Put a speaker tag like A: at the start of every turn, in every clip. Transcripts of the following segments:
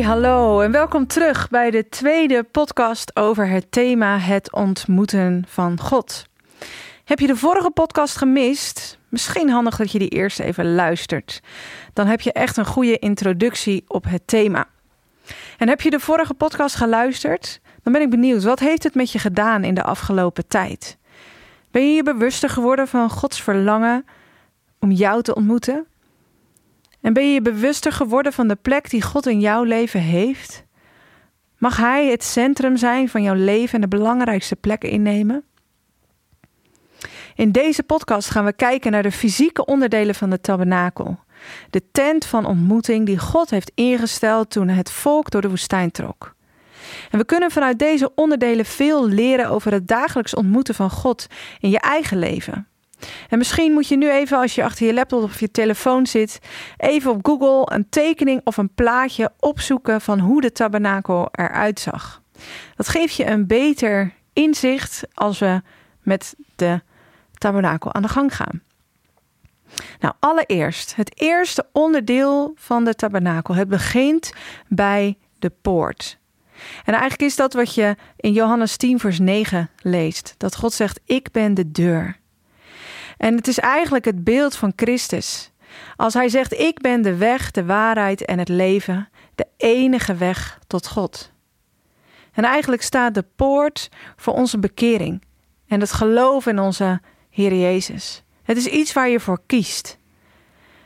A: Hallo en welkom terug bij de tweede podcast over het thema het ontmoeten van God. Heb je de vorige podcast gemist? Misschien handig dat je die eerst even luistert. Dan heb je echt een goede introductie op het thema. En heb je de vorige podcast geluisterd? Dan ben ik benieuwd, wat heeft het met je gedaan in de afgelopen tijd? Ben je je bewuster geworden van Gods verlangen om jou te ontmoeten? En ben je je bewuster geworden van de plek die God in jouw leven heeft? Mag Hij het centrum zijn van jouw leven en de belangrijkste plekken innemen? In deze podcast gaan we kijken naar de fysieke onderdelen van de tabernakel. De tent van ontmoeting die God heeft ingesteld toen het volk door de woestijn trok. En we kunnen vanuit deze onderdelen veel leren over het dagelijks ontmoeten van God in je eigen leven. En misschien moet je nu even, als je achter je laptop of je telefoon zit, even op Google een tekening of een plaatje opzoeken van hoe de tabernakel eruit zag. Dat geeft je een beter inzicht als we met de tabernakel aan de gang gaan. Nou, allereerst, het eerste onderdeel van de tabernakel. Het begint bij de poort. En eigenlijk is dat wat je in Johannes 10, vers 9 leest: dat God zegt: Ik ben de deur. En het is eigenlijk het beeld van Christus. Als hij zegt: Ik ben de weg, de waarheid en het leven, de enige weg tot God. En eigenlijk staat de poort voor onze bekering en het geloof in onze Heer Jezus. Het is iets waar je voor kiest.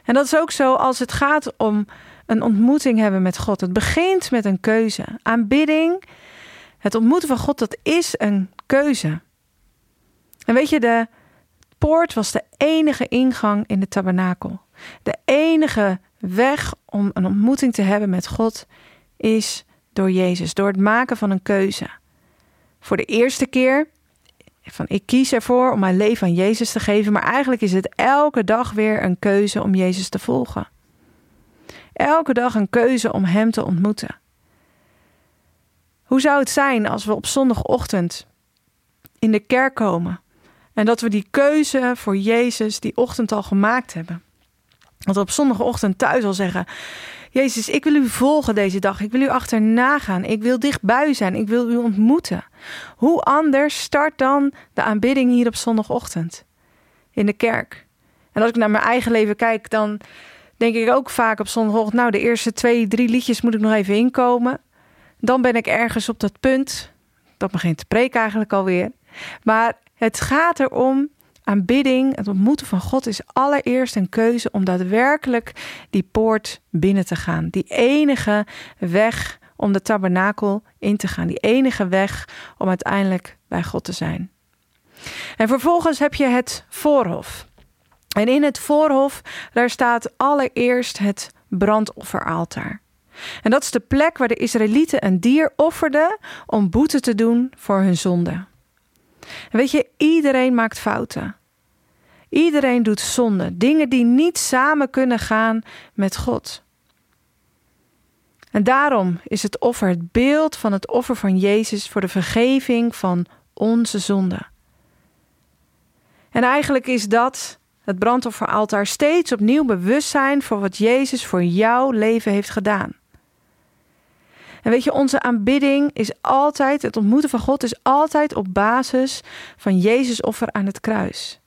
A: En dat is ook zo als het gaat om een ontmoeting hebben met God. Het begint met een keuze. Aanbidding, het ontmoeten van God, dat is een keuze. En weet je, de poort was de enige ingang in de tabernakel. De enige weg om een ontmoeting te hebben met God is door Jezus, door het maken van een keuze. Voor de eerste keer van ik kies ervoor om mijn leven aan Jezus te geven, maar eigenlijk is het elke dag weer een keuze om Jezus te volgen. Elke dag een keuze om Hem te ontmoeten. Hoe zou het zijn als we op zondagochtend in de kerk komen en dat we die keuze voor Jezus die ochtend al gemaakt hebben? Dat we op zondagochtend thuis al zeggen: Jezus, ik wil u volgen deze dag. Ik wil u achterna gaan. Ik wil dichtbij zijn. Ik wil u ontmoeten. Hoe anders start dan de aanbidding hier op zondagochtend in de kerk? En als ik naar mijn eigen leven kijk, dan denk ik ook vaak op zondagochtend: Nou, de eerste twee, drie liedjes moet ik nog even inkomen. Dan ben ik ergens op dat punt. Dat begint te preken eigenlijk alweer. Maar het gaat erom Aanbidding, het ontmoeten van God, is allereerst een keuze om daadwerkelijk die poort binnen te gaan. Die enige weg om de tabernakel in te gaan. Die enige weg om uiteindelijk bij God te zijn. En vervolgens heb je het voorhof. En in het voorhof, daar staat allereerst het brandofferaltaar. En dat is de plek waar de Israëlieten een dier offerden om boete te doen voor hun zonde. Weet je, iedereen maakt fouten. Iedereen doet zonde, dingen die niet samen kunnen gaan met God. En daarom is het offer het beeld van het offer van Jezus voor de vergeving van onze zonde. En eigenlijk is dat het brandofferaltaar steeds opnieuw bewustzijn voor wat Jezus voor jouw leven heeft gedaan. En weet je, onze aanbidding is altijd, het ontmoeten van God is altijd op basis van Jezus offer aan het kruis.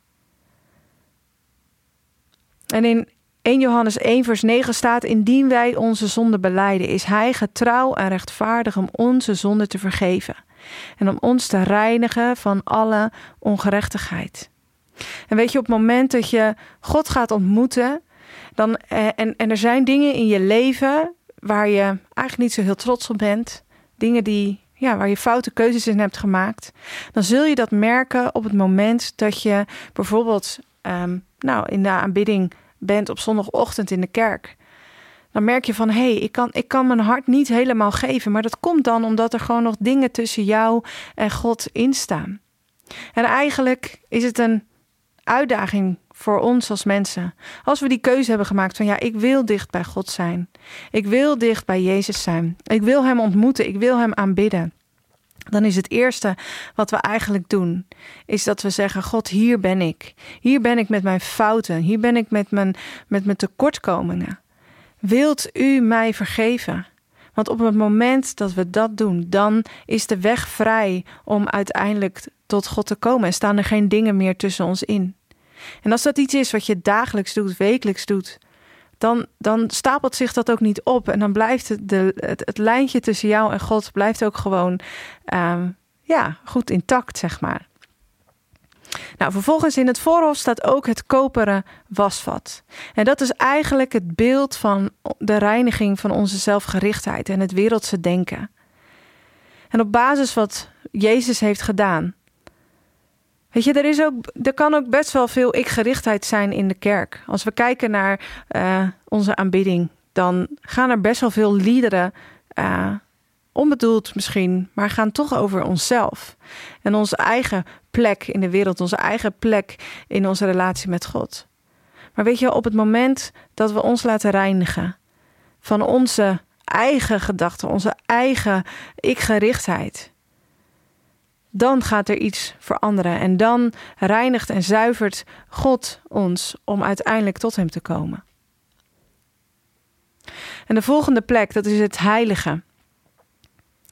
A: En in 1 Johannes 1 vers 9 staat, indien wij onze zonde beleiden, is Hij getrouw en rechtvaardig om onze zonde te vergeven en om ons te reinigen van alle ongerechtigheid. En weet je, op het moment dat je God gaat ontmoeten, dan, eh, en, en er zijn dingen in je leven waar je eigenlijk niet zo heel trots op bent, dingen die, ja, waar je foute keuzes in hebt gemaakt, dan zul je dat merken op het moment dat je bijvoorbeeld um, nou, in de aanbidding bent op zondagochtend in de kerk. dan merk je van hé, hey, ik, kan, ik kan mijn hart niet helemaal geven. Maar dat komt dan omdat er gewoon nog dingen tussen jou en God instaan. En eigenlijk is het een uitdaging voor ons als mensen. Als we die keuze hebben gemaakt van ja, ik wil dicht bij God zijn. Ik wil dicht bij Jezus zijn. Ik wil Hem ontmoeten. Ik wil Hem aanbidden. Dan is het eerste wat we eigenlijk doen, is dat we zeggen: God, hier ben ik. Hier ben ik met mijn fouten. Hier ben ik met mijn, met mijn tekortkomingen. Wilt u mij vergeven? Want op het moment dat we dat doen, dan is de weg vrij om uiteindelijk tot God te komen en staan er geen dingen meer tussen ons in. En als dat iets is wat je dagelijks doet, wekelijks doet, dan, dan stapelt zich dat ook niet op. En dan blijft het, de, het, lijntje tussen jou en God blijft ook gewoon um, ja, goed intact, zeg maar. Nou, vervolgens in het voorhof staat ook het koperen wasvat. En dat is eigenlijk het beeld van de reiniging van onze zelfgerichtheid en het wereldse denken. En op basis wat Jezus heeft gedaan. Weet je, er, is ook, er kan ook best wel veel ik-gerichtheid zijn in de kerk. Als we kijken naar uh, onze aanbidding, dan gaan er best wel veel liederen uh, onbedoeld misschien, maar gaan toch over onszelf. En onze eigen plek in de wereld, onze eigen plek in onze relatie met God. Maar weet je, op het moment dat we ons laten reinigen van onze eigen gedachten, onze eigen ik-gerichtheid, dan gaat er iets veranderen. En dan reinigt en zuivert God ons om uiteindelijk tot Hem te komen. En de volgende plek, dat is het heilige.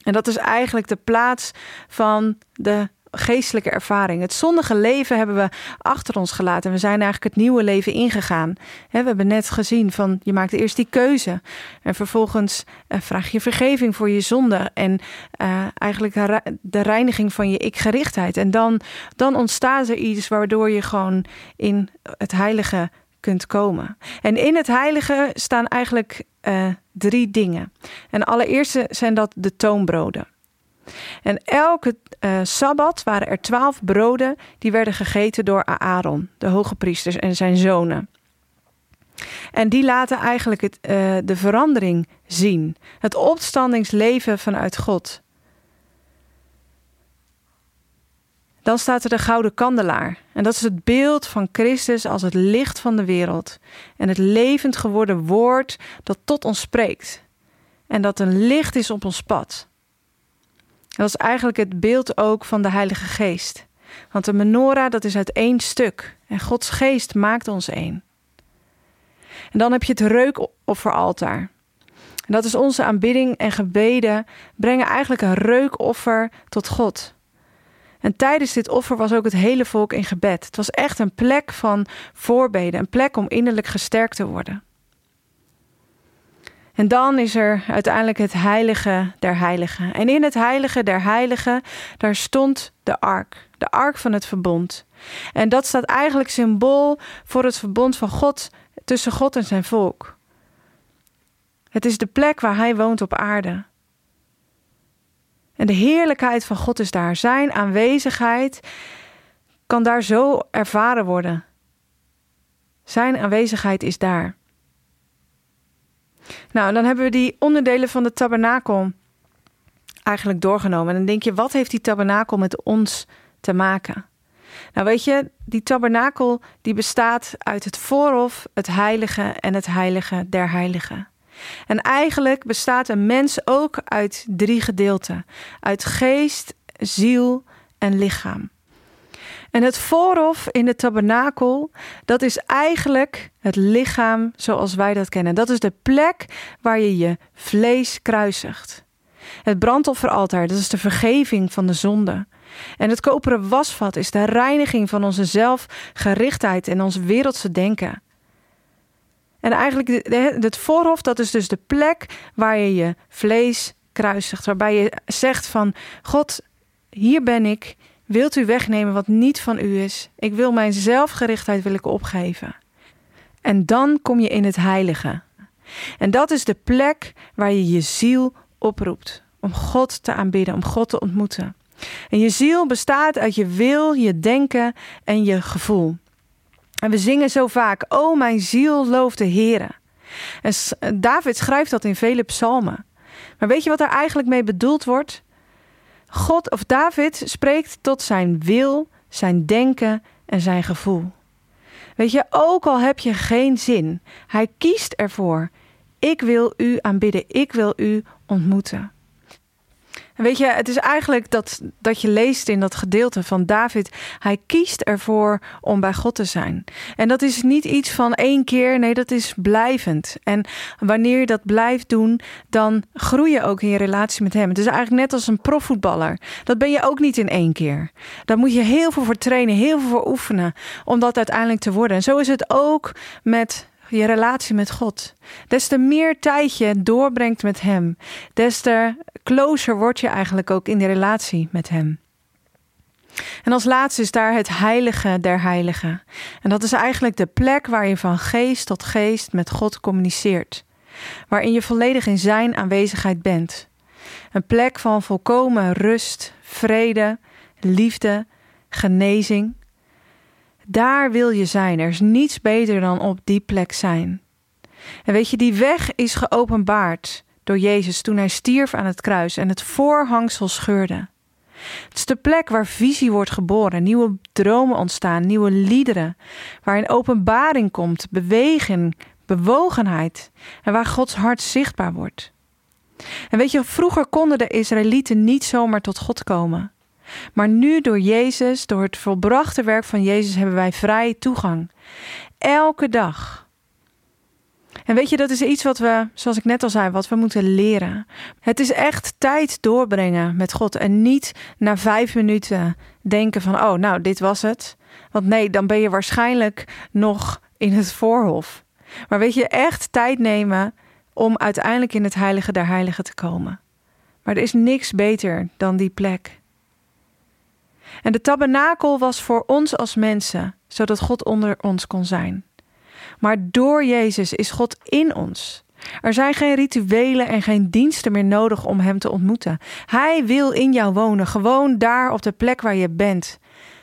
A: En dat is eigenlijk de plaats van de geestelijke ervaring. Het zondige leven hebben we achter ons gelaten. En we zijn eigenlijk het nieuwe leven ingegaan. We hebben net gezien van je maakt eerst die keuze. En vervolgens eh, vraag je vergeving voor je zonde. En uh, eigenlijk de reiniging van je ik-gerichtheid. En dan, dan ontstaat er iets waardoor je gewoon in het heilige kunt komen. En in het heilige staan eigenlijk uh, drie dingen. En allereerste zijn dat de toonbroden. En elke uh, sabbat waren er twaalf broden die werden gegeten door Aaron, de hoge priesters en zijn zonen. En die laten eigenlijk het, uh, de verandering zien. Het opstandingsleven vanuit God. Dan staat er de gouden kandelaar. En dat is het beeld van Christus als het licht van de wereld. En het levend geworden woord dat tot ons spreekt. En dat een licht is op ons pad. Dat is eigenlijk het beeld ook van de Heilige Geest. Want de menorah, dat is uit één stuk. En Gods geest maakt ons één. En dan heb je het reukofferaltaar. En dat is onze aanbidding en gebeden brengen eigenlijk een reukoffer tot God. En tijdens dit offer was ook het hele volk in gebed. Het was echt een plek van voorbeden, een plek om innerlijk gesterkt te worden. En dan is er uiteindelijk het heilige der heiligen. En in het heilige der heiligen, daar stond de ark, de ark van het verbond. En dat staat eigenlijk symbool voor het verbond van God tussen God en zijn volk. Het is de plek waar hij woont op aarde. En de heerlijkheid van God is daar. Zijn aanwezigheid kan daar zo ervaren worden. Zijn aanwezigheid is daar. Nou, dan hebben we die onderdelen van de tabernakel eigenlijk doorgenomen. En dan denk je, wat heeft die tabernakel met ons te maken? Nou, weet je, die tabernakel die bestaat uit het voorhof, het heilige en het heilige der heiligen. En eigenlijk bestaat een mens ook uit drie gedeelten: uit geest, ziel en lichaam. En het voorhof in de tabernakel, dat is eigenlijk het lichaam zoals wij dat kennen. Dat is de plek waar je je vlees kruisigt. Het brandofferaltaar, dat is de vergeving van de zonde. En het koperen wasvat is de reiniging van onze zelfgerichtheid en ons wereldse denken. En eigenlijk het voorhof, dat is dus de plek waar je je vlees kruisigt. Waarbij je zegt van, God, hier ben ik. Wilt u wegnemen wat niet van u is? Ik wil mijn zelfgerichtheid wil ik opgeven. En dan kom je in het heilige. En dat is de plek waar je je ziel oproept. Om God te aanbidden, om God te ontmoeten. En je ziel bestaat uit je wil, je denken en je gevoel. En we zingen zo vaak: O mijn ziel, loof de Heere. En David schrijft dat in vele psalmen. Maar weet je wat er eigenlijk mee bedoeld wordt? God of David spreekt tot zijn wil, zijn denken en zijn gevoel. Weet je, ook al heb je geen zin, hij kiest ervoor. Ik wil u aanbidden, ik wil u ontmoeten. Weet je, het is eigenlijk dat, dat je leest in dat gedeelte van David. Hij kiest ervoor om bij God te zijn. En dat is niet iets van één keer, nee, dat is blijvend. En wanneer je dat blijft doen, dan groei je ook in je relatie met hem. Het is eigenlijk net als een profvoetballer. Dat ben je ook niet in één keer. Daar moet je heel veel voor trainen, heel veel voor oefenen, om dat uiteindelijk te worden. En zo is het ook met je relatie met God. Des te meer tijd je doorbrengt met Hem, des te closer word je eigenlijk ook in de relatie met Hem. En als laatste is daar het heilige der heiligen. En dat is eigenlijk de plek waar je van geest tot geest met God communiceert. Waarin je volledig in Zijn aanwezigheid bent. Een plek van volkomen rust, vrede, liefde, genezing. Daar wil je zijn. Er is niets beter dan op die plek zijn. En weet je, die weg is geopenbaard door Jezus toen hij stierf aan het kruis en het voorhangsel scheurde. Het is de plek waar visie wordt geboren, nieuwe dromen ontstaan, nieuwe liederen, waarin openbaring komt, beweging, bewogenheid en waar Gods hart zichtbaar wordt. En weet je, vroeger konden de Israëlieten niet zomaar tot God komen. Maar nu door Jezus, door het volbrachte werk van Jezus, hebben wij vrije toegang. Elke dag. En weet je, dat is iets wat we, zoals ik net al zei, wat we moeten leren. Het is echt tijd doorbrengen met God en niet na vijf minuten denken van, oh, nou, dit was het. Want nee, dan ben je waarschijnlijk nog in het voorhof. Maar weet je, echt tijd nemen om uiteindelijk in het heilige der heiligen te komen. Maar er is niks beter dan die plek. En de tabernakel was voor ons als mensen, zodat God onder ons kon zijn. Maar door Jezus is God in ons. Er zijn geen rituelen en geen diensten meer nodig om Hem te ontmoeten. Hij wil in jou wonen, gewoon daar op de plek waar je bent.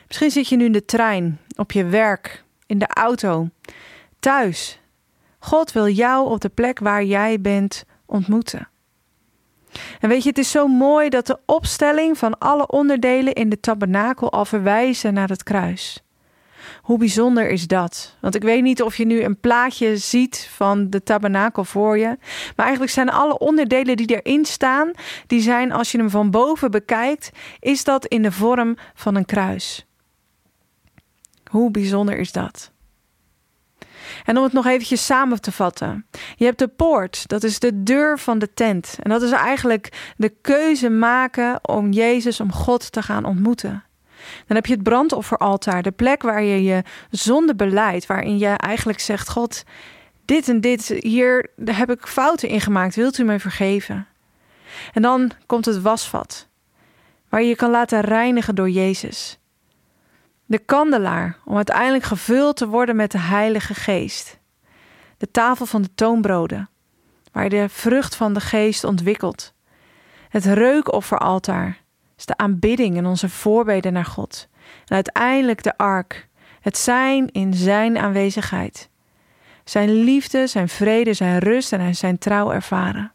A: Misschien zit je nu in de trein, op je werk, in de auto, thuis. God wil jou op de plek waar jij bent ontmoeten. En weet je, het is zo mooi dat de opstelling van alle onderdelen in de tabernakel al verwijzen naar het kruis. Hoe bijzonder is dat? Want ik weet niet of je nu een plaatje ziet van de tabernakel voor je. Maar eigenlijk zijn alle onderdelen die erin staan, die zijn als je hem van boven bekijkt, is dat in de vorm van een kruis. Hoe bijzonder is dat? En om het nog eventjes samen te vatten. Je hebt de poort, dat is de deur van de tent. En dat is eigenlijk de keuze maken om Jezus, om God te gaan ontmoeten. Dan heb je het brandofferaltaar, de plek waar je je zonde beleidt, waarin je eigenlijk zegt: God, dit en dit, hier heb ik fouten in gemaakt, wilt u mij vergeven? En dan komt het wasvat, waar je je kan laten reinigen door Jezus. De kandelaar, om uiteindelijk gevuld te worden met de Heilige Geest. De tafel van de toonbroden, waar de vrucht van de Geest ontwikkelt. Het reukofferaltaar, is de aanbidding en onze voorbeden naar God. En uiteindelijk de ark, het zijn in Zijn aanwezigheid. Zijn liefde, zijn vrede, zijn rust en zijn trouw ervaren.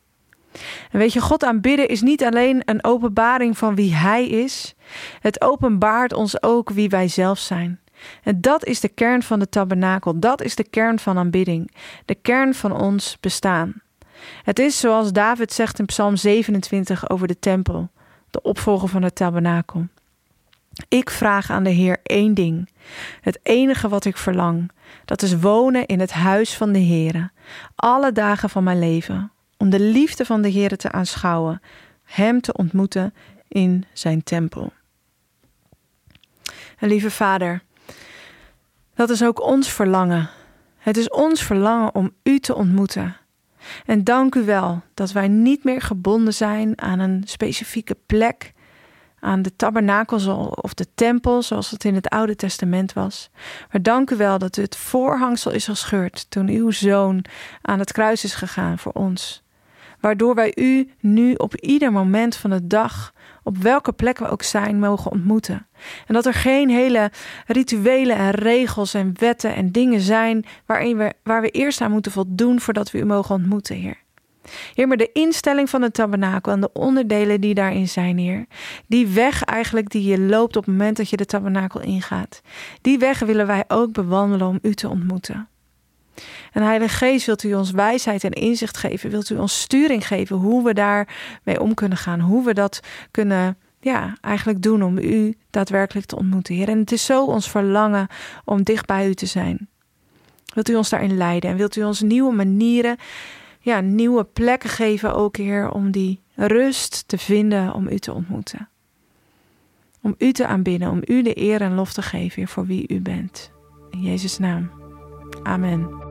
A: En weet je, God aanbidden is niet alleen een openbaring van wie Hij is, het openbaart ons ook wie wij zelf zijn. En dat is de kern van de tabernakel, dat is de kern van aanbidding, de kern van ons bestaan. Het is zoals David zegt in Psalm 27 over de tempel de opvolger van het tabernakel. Ik vraag aan de Heer één ding. Het enige wat ik verlang, dat is wonen in het huis van de Heer, alle dagen van mijn leven, om de liefde van de Heer te aanschouwen, Hem te ontmoeten in Zijn tempel. En lieve Vader, dat is ook ons verlangen. Het is ons verlangen om U te ontmoeten. En dank u wel dat wij niet meer gebonden zijn aan een specifieke plek, aan de tabernakel of de tempel, zoals het in het Oude Testament was. Maar dank u wel dat het voorhangsel is gescheurd toen uw zoon aan het kruis is gegaan voor ons. Waardoor wij u nu op ieder moment van de dag, op welke plek we ook zijn, mogen ontmoeten. En dat er geen hele rituelen en regels en wetten en dingen zijn waarin we, waar we eerst aan moeten voldoen voordat we u mogen ontmoeten, Heer. Heer, maar de instelling van het tabernakel en de onderdelen die daarin zijn, Heer. Die weg eigenlijk die je loopt op het moment dat je de tabernakel ingaat. Die weg willen wij ook bewandelen om u te ontmoeten. En Heilige Geest, wilt u ons wijsheid en inzicht geven? Wilt u ons sturing geven hoe we daarmee om kunnen gaan? Hoe we dat kunnen, ja, eigenlijk doen om u daadwerkelijk te ontmoeten, Heer. En het is zo ons verlangen om dicht bij u te zijn. Wilt u ons daarin leiden en wilt u ons nieuwe manieren ja, nieuwe plekken geven ook, Heer, om die rust te vinden om u te ontmoeten. Om u te aanbidden, om u de eer en lof te geven, voor wie u bent. In Jezus' naam. Amen.